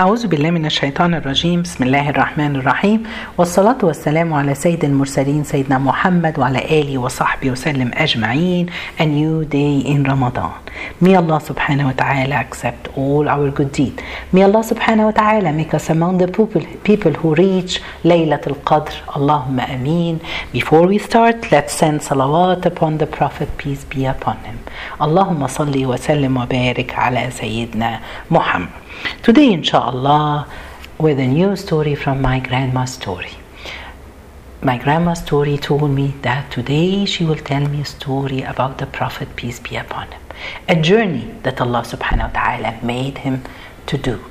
أعوذ بالله من الشيطان الرجيم بسم الله الرحمن الرحيم والصلاة والسلام على سيد المرسلين سيدنا محمد وعلى آله وصحبه وسلم أجمعين A new day in Ramadan May Allah subhanahu wa ta'ala accept all our good deed May Allah subhanahu wa ta'ala make us among the people, people who reach Laylatul Qadr Allahumma ameen Before we start let's send salawat upon the Prophet peace be upon him wa sallim wa barik ala Sayyidina Muhammad Today, inshallah, with a new story from my grandma's story. My grandma's story told me that today she will tell me a story about the Prophet, peace be upon him. A journey that Allah subhanahu wa ta'ala made him to do.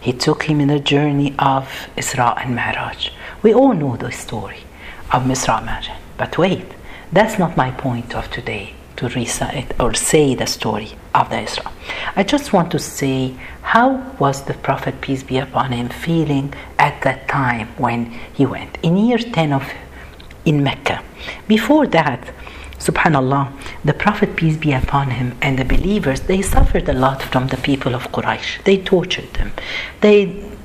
He took him in a journey of Isra and Mi'raj. We all know the story of Isra and Mi'raj. But wait, that's not my point of today to recite or say the story of the Isra. I just want to say how was the Prophet peace be upon him feeling at that time when he went in year 10 of in Mecca. Before that, subhanallah, the Prophet peace be upon him and the believers they suffered a lot from the people of Quraysh. They tortured them. They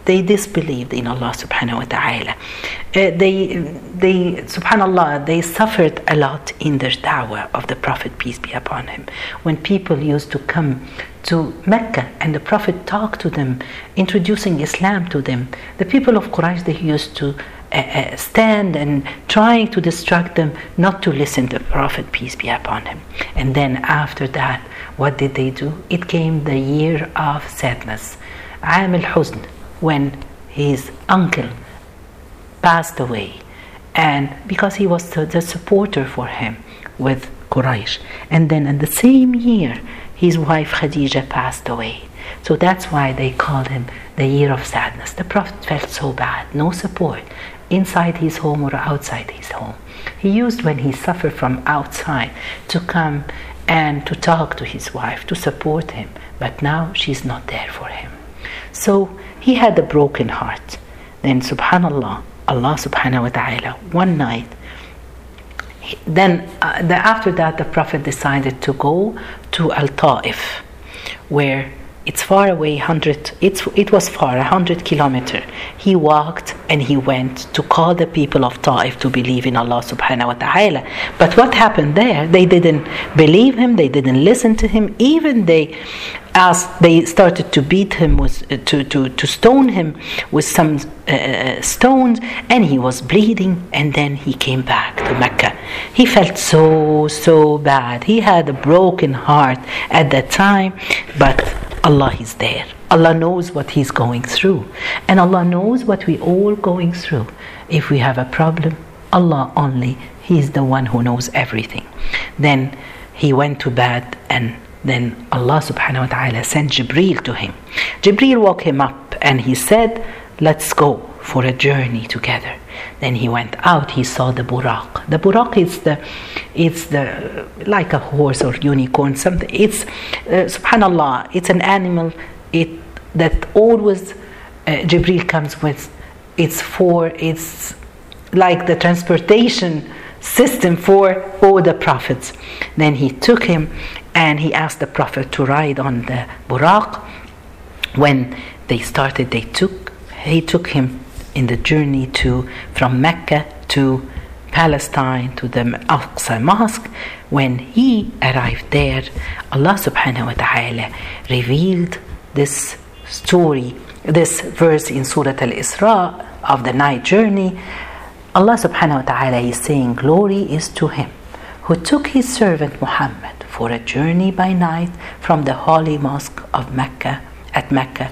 they disbelieved in Allah subhanahu wa ta'ala. Uh, they, they, subhanallah, they suffered a lot in their da'wah of the Prophet, peace be upon him. When people used to come to Mecca and the Prophet talked to them, introducing Islam to them, the people of Quraysh, they used to uh, uh, stand and trying to distract them not to listen to the Prophet, peace be upon him. And then after that, what did they do? It came the year of sadness. Am al-Huzn, when his uncle passed away and because he was the supporter for him with Quraysh and then in the same year his wife Khadija passed away. So that's why they called him the year of sadness. The prophet felt so bad no support inside his home or outside his home. He used when he suffered from outside to come and to talk to his wife to support him. But now she's not there for him. So he had a broken heart. Then, subhanallah, Allah subhanahu wa ta'ala, one night, then uh, the, after that, the Prophet decided to go to Al Ta'if, where it's far away, 100, it's, it was far, 100 kilometer. He walked and he went to call the people of Ta'if to believe in Allah subhanahu wa ta'ala. But what happened there? They didn't believe him, they didn't listen to him, even they as they started to beat him with uh, to, to, to stone him with some uh, stones and he was bleeding and then he came back to mecca he felt so so bad he had a broken heart at that time but allah is there. Allah knows what he's going through. And allah knows what we all going through. If we have a problem allah only he's the one who knows everything. Then he went to bed and then Allah subhanahu wa ta'ala sent Jibreel to him. Jibreel woke him up and he said, Let's go for a journey together. Then he went out, he saw the buraq. The buraq is the it's the like a horse or unicorn, something it's uh, subhanallah, it's an animal it that always uh, Jibreel comes with. It's for it's like the transportation system for all the prophets. Then he took him and he asked the prophet to ride on the buraq. When they started, they took he took him in the journey to from Mecca to Palestine to the Al-Aqsa Mosque. When he arrived there, Allah subhanahu wa ta'ala revealed this story, this verse in Surah Al Isra of the night journey. Allah subhanahu wa ta'ala is saying, Glory is to him who took his servant Muhammad for a journey by night from the holy mosque of Mecca at Mecca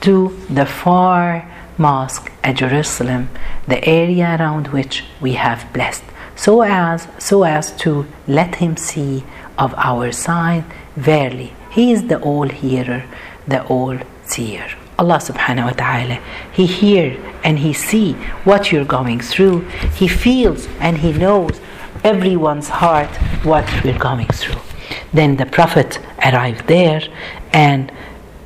to the far mosque at Jerusalem, the area around which we have blessed, so as so as to let him see of our sign. Verily, he is the all hearer, the all seer. Allah subhanahu wa ta'ala, He hear and He see what you're going through. He feels and He knows everyone's heart what we're going through. Then the Prophet arrived there and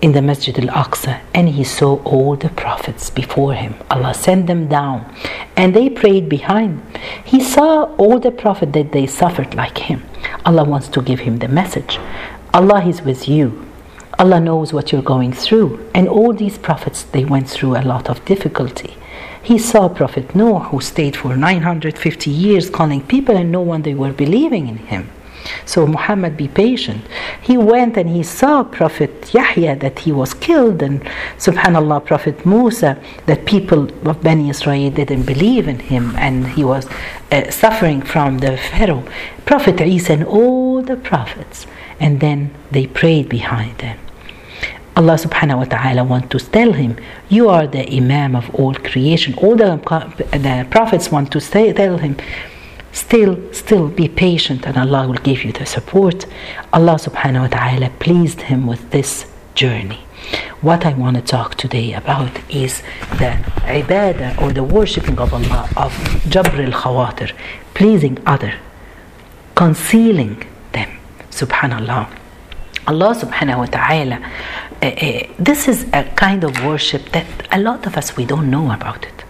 in the Masjid al-Aqsa and he saw all the prophets before him. Allah sent them down and they prayed behind. He saw all the prophets that they suffered like him. Allah wants to give him the message. Allah is with you. Allah knows what you're going through. And all these prophets, they went through a lot of difficulty. He saw Prophet Noah, who stayed for 950 years calling people, and no one they were believing in him. So Muhammad, be patient. He went and he saw Prophet Yahya that he was killed, and Subhanallah, Prophet Musa that people of Bani Israel didn't believe in him, and he was uh, suffering from the Pharaoh. Prophet Isa and all the prophets, and then they prayed behind them. Allah subhanahu wa ta'ala want to tell him, you are the Imam of all creation. All the, the prophets want to say, tell him, still, still be patient and Allah will give you the support. Allah subhanahu wa ta'ala pleased him with this journey. What I want to talk today about is the ibadah or the worshipping of Allah, of Jabr al Khawatir, pleasing other, concealing them. Subhanallah. Allah subhanahu wa ta'ala, uh, uh, this is a kind of worship that a lot of us we don't know about it.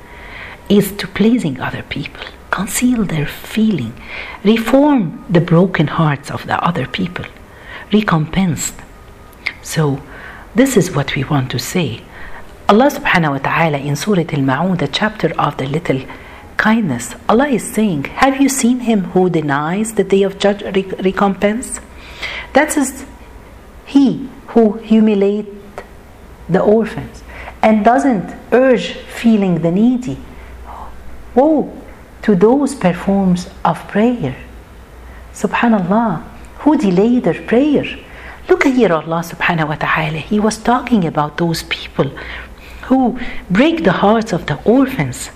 Is to pleasing other people, conceal their feeling, reform the broken hearts of the other people, recompense. So, this is what we want to say. Allah subhanahu wa ta'ala in Surah Al Ma'un, the chapter of the little kindness, Allah is saying, Have you seen him who denies the day of judge recompense? That is he who humiliates the orphans and doesn't urge feeling the needy. Woe to those performs of prayer. Subhanallah, who delay their prayer. Look here, Allah subhanahu wa ta'ala. He was talking about those people who break the hearts of the orphans.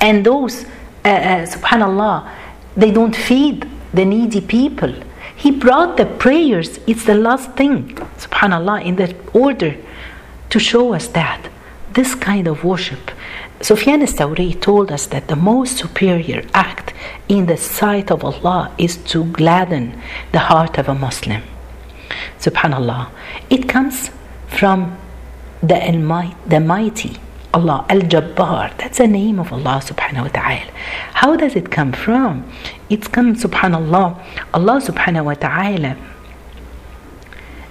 And those, uh, uh, subhanallah, they don't feed the needy people he brought the prayers, it's the last thing, subhanAllah, in the order to show us that this kind of worship. Sufyan al-Thawri told us that the most superior act in the sight of Allah is to gladden the heart of a Muslim. Subhanallah. It comes from the, Almighty, the mighty Allah, Al Jabbar. That's the name of Allah subhanahu wa ta'ala. How does it come from? It's come, subhanallah, Allah subhanahu wa ta'ala.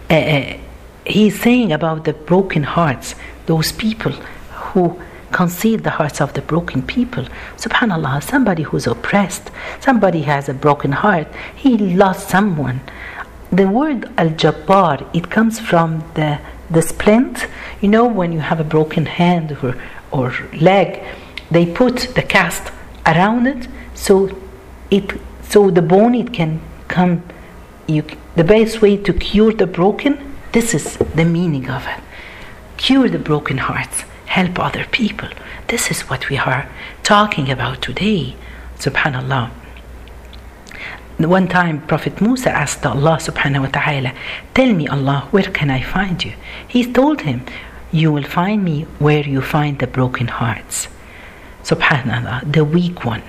Uh, uh, he's saying about the broken hearts, those people who conceal the hearts of the broken people. Subhanallah, somebody who's oppressed, somebody has a broken heart, he lost someone. The word Al Jabbar, it comes from the the splint, you know, when you have a broken hand or, or leg, they put the cast around it so it so the bone it can come you the best way to cure the broken this is the meaning of it cure the broken hearts help other people this is what we are talking about today subhanallah one time, Prophet Musa asked Allah subhanahu wa ta'ala, Tell me, Allah, where can I find you? He told him, You will find me where you find the broken hearts. Subhanallah, the weak one.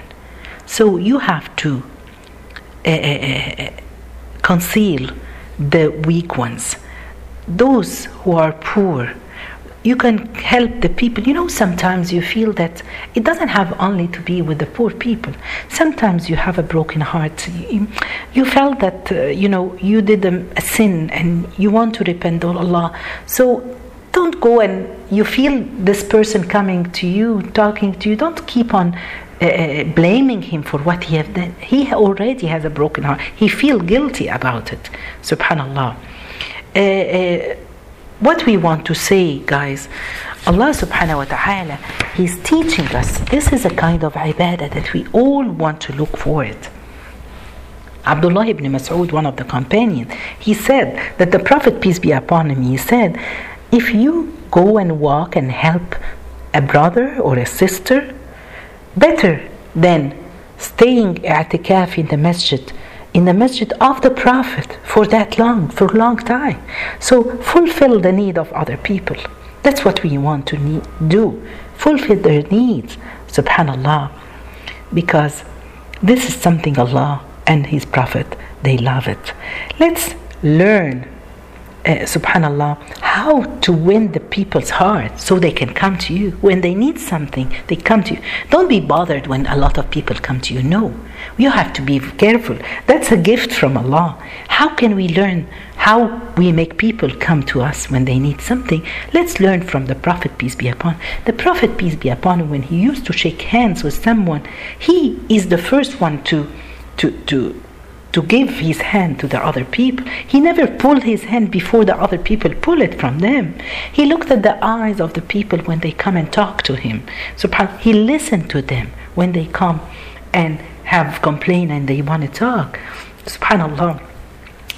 So you have to uh, uh, conceal the weak ones, those who are poor, you can help the people. You know, sometimes you feel that it doesn't have only to be with the poor people. Sometimes you have a broken heart. You, felt that, uh, you know, you did a, a sin and you want to repent, oh Allah. So don't go and you feel this person coming to you, talking to you. Don't keep on uh, uh blaming him for what he has done. He already has a broken heart. He feel guilty about it. Subhanallah. Uh, uh what we want to say, guys, Allah subhanahu wa ta'ala, He's teaching us. This is a kind of ibadah that we all want to look for it. Abdullah ibn Mas'ud, one of the companions, he said that the Prophet, peace be upon him, he said, if you go and walk and help a brother or a sister, better than staying i'tikaf in the masjid in the masjid of the Prophet for that long, for long time. So fulfill the need of other people. That's what we want to need, do. Fulfill their needs, subhanallah. Because this is something Allah and His Prophet, they love it. Let's learn uh, subhanallah, how to win the people's heart so they can come to you. When they need something, they come to you. Don't be bothered when a lot of people come to you. No. You have to be careful. That's a gift from Allah. How can we learn how we make people come to us when they need something? Let's learn from the Prophet, peace be upon. Him. The Prophet, peace be upon him, when he used to shake hands with someone, he is the first one to to to to give his hand to the other people. He never pulled his hand before the other people pull it from them. He looked at the eyes of the people when they come and talk to him. So he listened to them when they come and have complaint and they want to talk. Subhanallah.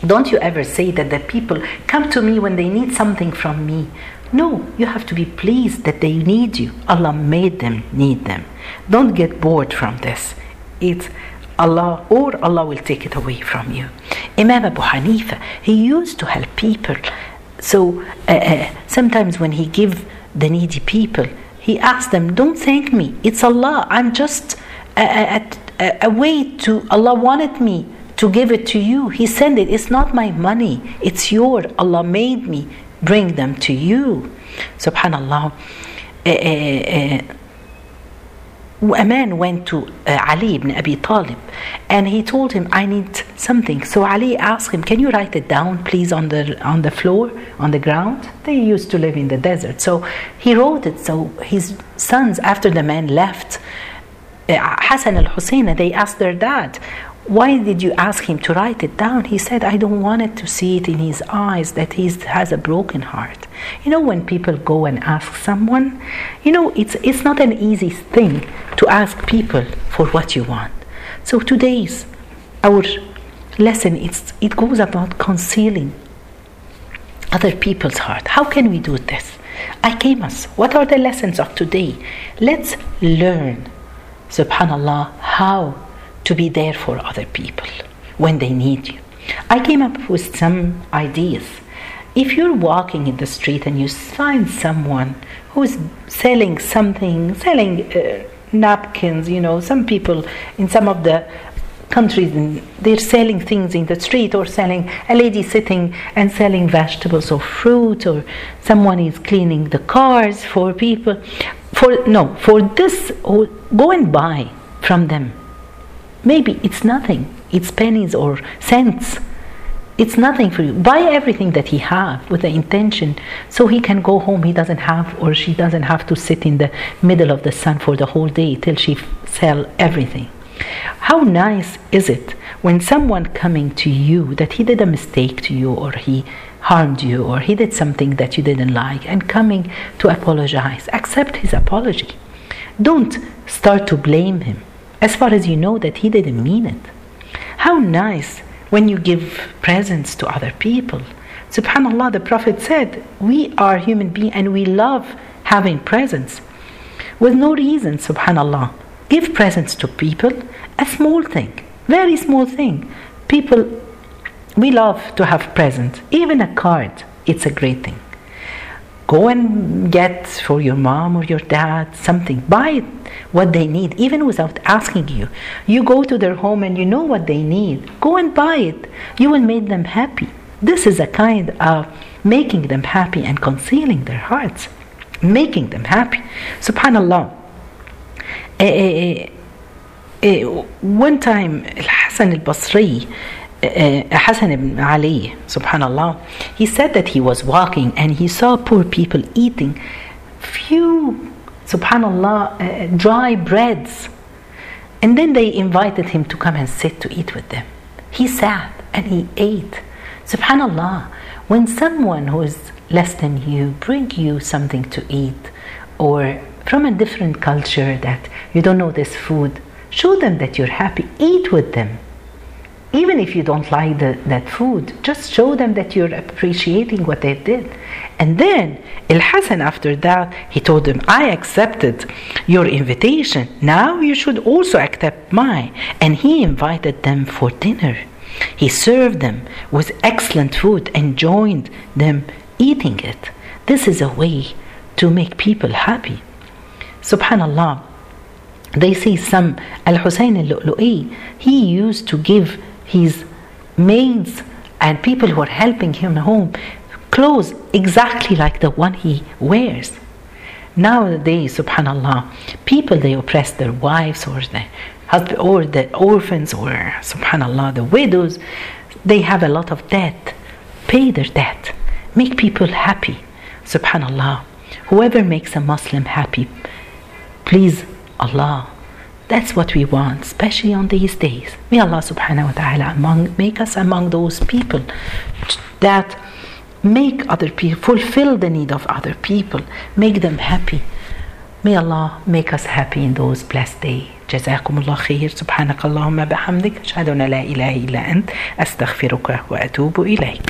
Don't you ever say that the people come to me when they need something from me. No, you have to be pleased that they need you. Allah made them need them. Don't get bored from this. It's Allah or Allah will take it away from you. Imam Abu Hanifa, he used to help people. So uh, uh, sometimes when he give the needy people, he asked them, "Don't thank me. It's Allah. I'm just a, a, a, a way to Allah wanted me to give it to you. He sent it. It's not my money. It's yours. Allah made me bring them to you. Subhanallah." Uh, uh, uh a man went to uh, Ali ibn Abi Talib and he told him, I need something. So Ali asked him, Can you write it down, please, on the, on the floor, on the ground? They used to live in the desert. So he wrote it. So his sons, after the man left, Hassan al Hussein, they asked their dad, why did you ask him to write it down? He said, I don't want it to see it in his eyes that he has a broken heart. You know, when people go and ask someone, you know, it's, it's not an easy thing to ask people for what you want. So today's, our lesson, it's, it goes about concealing other people's heart. How can we do this? I came us. What are the lessons of today? Let's learn, subhanallah, how to be there for other people when they need you. I came up with some ideas. If you're walking in the street and you find someone who's selling something, selling uh, napkins, you know, some people in some of the countries they're selling things in the street or selling a lady sitting and selling vegetables or fruit or someone is cleaning the cars for people for no for this oh, go and buy from them Maybe it's nothing. It's pennies or cents. It's nothing for you. Buy everything that he have with the intention so he can go home. He doesn't have or she doesn't have to sit in the middle of the sun for the whole day till she sell everything. How nice is it when someone coming to you that he did a mistake to you or he harmed you or he did something that you didn't like and coming to apologize. Accept his apology. Don't start to blame him as far as you know that he didn't mean it. How nice when you give presents to other people. Subhanallah, the Prophet said, We are human beings and we love having presents. With no reason, subhanallah. Give presents to people, a small thing, very small thing. People, we love to have presents, even a card, it's a great thing. Go and get for your mom or your dad something. Buy what they need, even without asking you. You go to their home and you know what they need. Go and buy it. You will make them happy. This is a kind of making them happy and concealing their hearts, making them happy. Subhanallah. Uh, uh, one time, Hassan al-Basri, uh, Hassan ibn Ali, subhanallah, he said that he was walking and he saw poor people eating few, subhanallah, uh, dry breads. And then they invited him to come and sit to eat with them. He sat and he ate. Subhanallah, when someone who is less than you bring you something to eat or from a different culture that you don't know this food, show them that you're happy. Eat with them even if you don't like the, that food, just show them that you're appreciating what they did. And then El Hassan, after that, he told them, I accepted your invitation. Now you should also accept mine. And he invited them for dinner. He served them with excellent food and joined them eating it. This is a way to make people happy. Subhanallah. They say some Al Hussein al Lu'lu'i, he used to give his maids and people who are helping him home clothes exactly like the one he wears. Nowadays, subhanallah, people they oppress their wives or the husband or the orphans or subhanallah the widows. They have a lot of debt. Pay their debt. Make people happy. Subhanallah. Whoever makes a Muslim happy, please Allah. That's what we want, especially on these days. May Allah subhanahu wa ta'ala among, make us among those people that make other people fulfill the need of other people, make them happy. May Allah make us happy in those blessed days. جزاكم الله خير سبحانك اللهم بحمدك أشهد أن لا إله إلا أنت أستغفرك وأتوب إليك